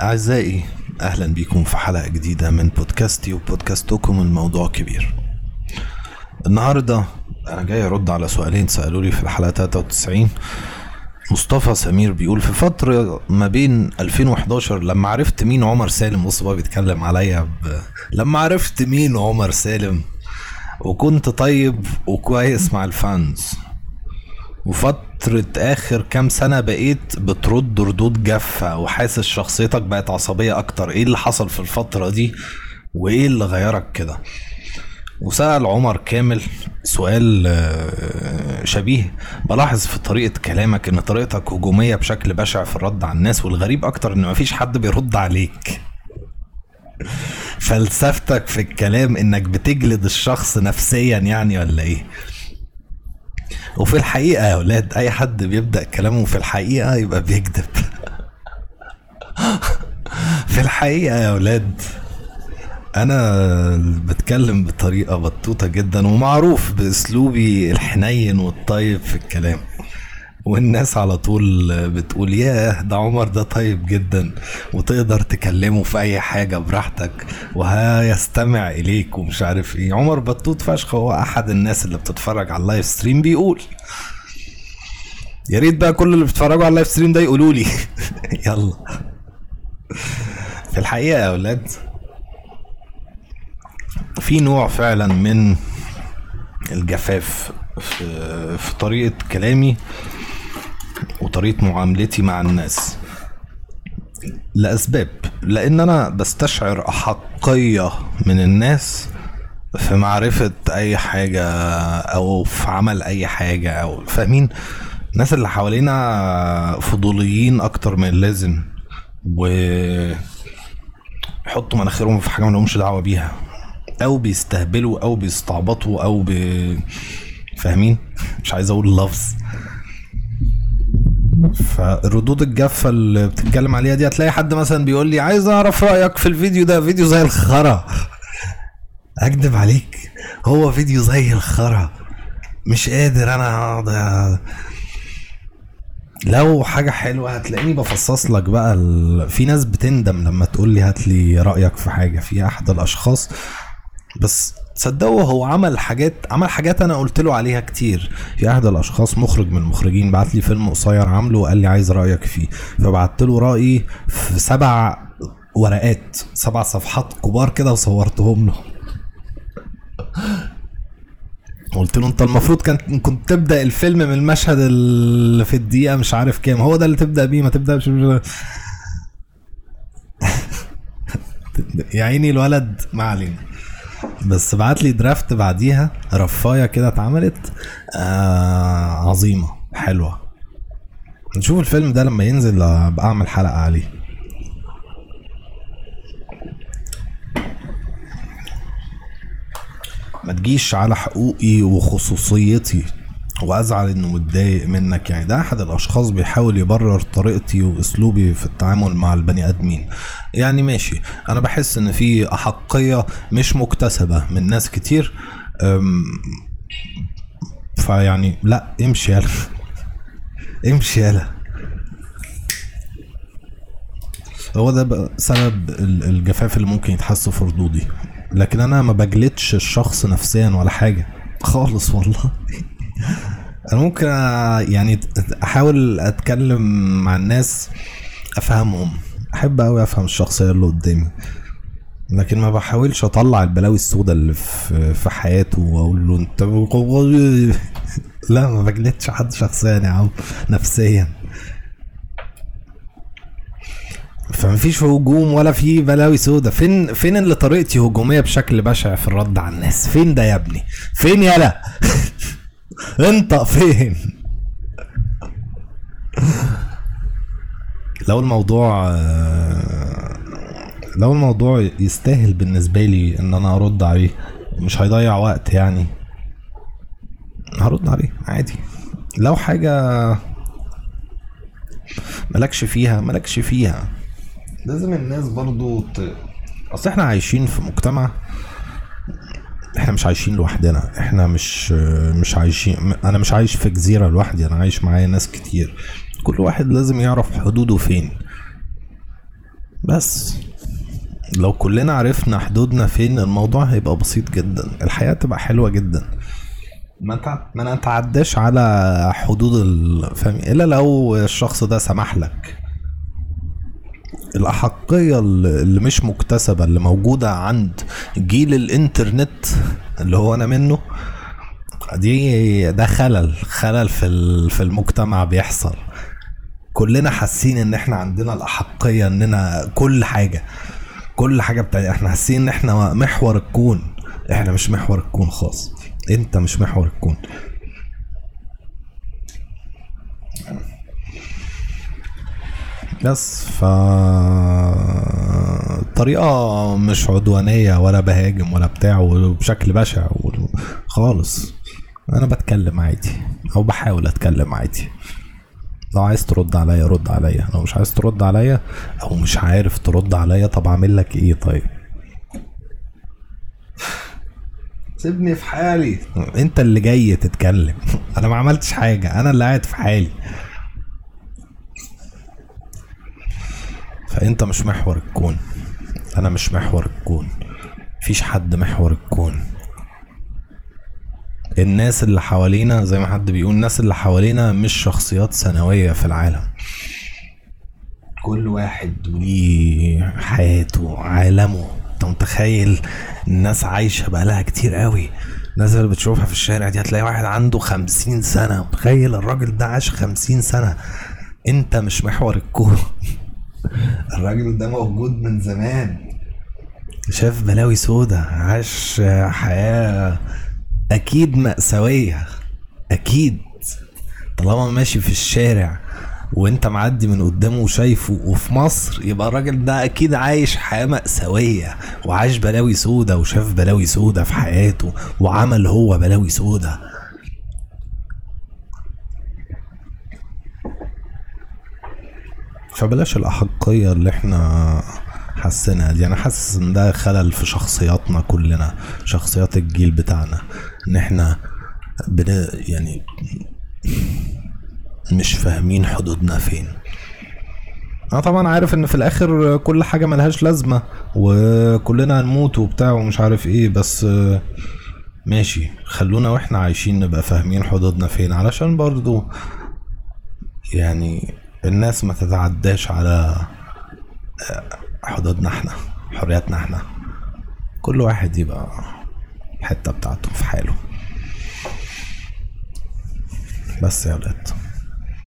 أعزائي أهلا بكم في حلقة جديدة من بودكاستي وبودكاستكم الموضوع كبير. النهاردة أنا جاي أرد على سؤالين سألوا لي في الحلقة 93 مصطفى سمير بيقول في فترة ما بين 2011 لما عرفت مين عمر سالم. بص بقى بيتكلم عليا ب... لما عرفت مين عمر سالم وكنت طيب وكويس مع الفانز. وفترة آخر كام سنة بقيت بترد ردود جافة وحاسس شخصيتك بقت عصبية أكتر. إيه اللي حصل في الفترة دي؟ وإيه اللي غيرك كده؟ وسأل عمر كامل سؤال آه، شبيه. بلاحظ في طريقة كلامك إن طريقتك هجومية بشكل بشع في الرد على الناس والغريب أكتر إن مفيش حد بيرد عليك. فلسفتك في الكلام إنك بتجلد الشخص نفسيا يعني ولا إيه؟ وفي الحقيقة يا ولاد أي حد بيبدأ كلامه في الحقيقة يبقى بيكذب. في الحقيقة يا ولاد أنا بتكلم بطريقة بطوطة جدا ومعروف بأسلوبي الحنين والطيب في الكلام. والناس على طول بتقول ياه ده عمر ده طيب جدا. وتقدر تكلمه في أي حاجة براحتك وهيستمع إليك. ومش عارف إيه. عمر بطوط فشخ هو أحد الناس اللي بتتفرج على ال live stream بيقول. يا ريت بقى كل اللي بيتفرجوا على ال live stream ده يقولوا لي. يلا. في الحقيقة يا أولاد في نوع فعلا من الجفاف في, في طريقة كلامي. وطريقة معاملتي مع الناس لأسباب. لأن أنا بستشعر أحقية من الناس في معرفة أي حاجة أو في عمل أي حاجة أو فاهمين؟ الناس اللي حوالينا فضوليين أكتر من اللازم و يحطوا مناخيرهم في حاجة ما لهمش دعوة بيها. أو بيستهبلوا أو بيستعبطوا أو بي... فاهمين؟ مش عايز أقول لفظ فالردود الجافة اللي بتتكلم عليها دي هتلاقي حد مثلا بيقول لي عايز أعرف رأيك في الفيديو ده فيديو زي الخرا. أكدب عليك هو فيديو زي الخرا. مش قادر أنا أقعد لو حاجة حلوة هتلاقيني بفصص لك بقى ال... في ناس بتندم لما تقول لي هات لي رأيك في حاجة في أحد الأشخاص. بس تصدقوا هو عمل حاجات عمل حاجات أنا قلت له عليها كتير. في أحد الأشخاص مخرج من المخرجين بعت لي فيلم قصير عامله وقال لي عايز رأيك فيه. فبعت له رأيي في سبع ورقات سبع صفحات كبار كده وصورتهم له. قلت له أنت المفروض كان كنت تبدأ الفيلم من المشهد اللي في الدقيقة مش عارف كام. هو ده اللي تبدأ بيه ما تبدأش يا عيني الولد ما علينا. بس بعت لي درافت بعديها. رفاية كده اتعملت. آه عظيمة. حلوة. نشوف الفيلم ده لما ينزل أبقى أعمل حلقة عليه. ما تجيش على حقوقي وخصوصيتي. وأزعل إنه متضايق منك. يعني ده أحد الأشخاص بيحاول يبرر طريقتي وأسلوبي في التعامل مع البني آدمين. يعني ماشي أنا بحس إن في أحقية مش مكتسبة من ناس كتير فيعني لأ امشي يلا. امشي يلا. هو ده سبب ال- الجفاف اللي ممكن يتحس في ردودي. لكن أنا ما بجلدش الشخص نفسيا ولا حاجة خالص والله. أنا ممكن يعني أحاول أتكلم مع الناس أفهمهم. أحب قوي أفهم الشخصية اللي قدامي. لكن ما بحاولش أطلع البلاوي السوداء اللي في في حياته وأقول له أنت لا ما بجلدش حد شخصيا يا عم نفسيا. فمفيش هجوم ولا في بلاوي سودا فين فين اللي طريقتي هجومية بشكل بشع في الرد على الناس؟ فين ده يا ابني؟ فين يالا انت فين؟ لو الموضوع لو الموضوع يستاهل بالنسبة لي ان أنا ارد عليه مش هيضيع وقت يعني. هرد عليه عادي. لو حاجة مالكش فيها مالكش فيها. لازم الناس برضو ت... اصل إحنا عايشين في مجتمع إحنا مش عايشين لوحدنا. إحنا مش مش عايشين أنا مش عايش في جزيرة لوحدي أنا عايش معايا ناس كتير. كل واحد لازم يعرف حدوده فين. بس. لو كلنا عرفنا حدودنا فين الموضوع هيبقى بسيط جدا. الحياة تبقى حلوة جدا. ما ما نتعداش على حدود الفهم إلا لو الشخص ده سمح لك. الأحقية اللي مش مكتسبة اللي موجودة عند جيل الإنترنت اللي هو أنا منه دي ده خلل خلل في في المجتمع بيحصل. كلنا حاسين إن إحنا عندنا الأحقية إننا كل حاجة كل حاجة بتاع إحنا حاسين إن إحنا محور الكون. إحنا مش محور الكون خالص. أنت مش محور الكون. بس ف طريقة مش عدوانية ولا بهاجم ولا بتاع وبشكل بشع خالص. أنا بتكلم عادي أو بحاول أتكلم عادي. لو عايز ترد عليا رد عليا. لو مش عايز ترد عليا أو مش عارف ترد عليا طب أعمل لك إيه طيب؟ سيبني في حالي. أنت اللي جاي تتكلم. أنا ما عملتش حاجة. أنا اللي قاعد في حالي. فأنت مش محور الكون. أنا مش محور الكون. مفيش حد محور الكون. الناس اللي حوالينا زي ما حد بيقول الناس اللي حوالينا مش شخصيات ثانوية في العالم. كل واحد وليه حياته عالمه أنت متخيل الناس عايشة بقالها كتير قوي؟ الناس اللي بتشوفها في الشارع دي هتلاقي واحد عنده خمسين سنة. متخيل الراجل ده عاش خمسين سنة. أنت مش محور الكون. الراجل ده موجود من زمان. شاف بلاوي سودا عاش حياة أكيد مأساوية أكيد. طالما ماشي في الشارع وأنت معدي من قدامه وشايفه وفي مصر يبقى الراجل ده أكيد عايش حياة مأساوية وعاش بلاوي سودا وشاف بلاوي سودا في حياته وعمل هو بلاوي سودا. فبلاش الأحقية اللي إحنا حاسينها دي. أنا حاسس إن ده خلل في شخصياتنا كلنا شخصيات الجيل بتاعنا إن إحنا بن يعني مش فاهمين حدودنا فين. أنا طبعا عارف إن في الآخر كل حاجة ملهاش لازمة وكلنا هنموت وبتاع ومش عارف إيه بس ماشي. خلونا وإحنا عايشين نبقى فاهمين حدودنا فين. علشان برضو يعني الناس ما تتعداش على آه، حدودنا إحنا حرياتنا إحنا. كل واحد يبقى الحتة بتاعته في حاله. بس يا ولاد.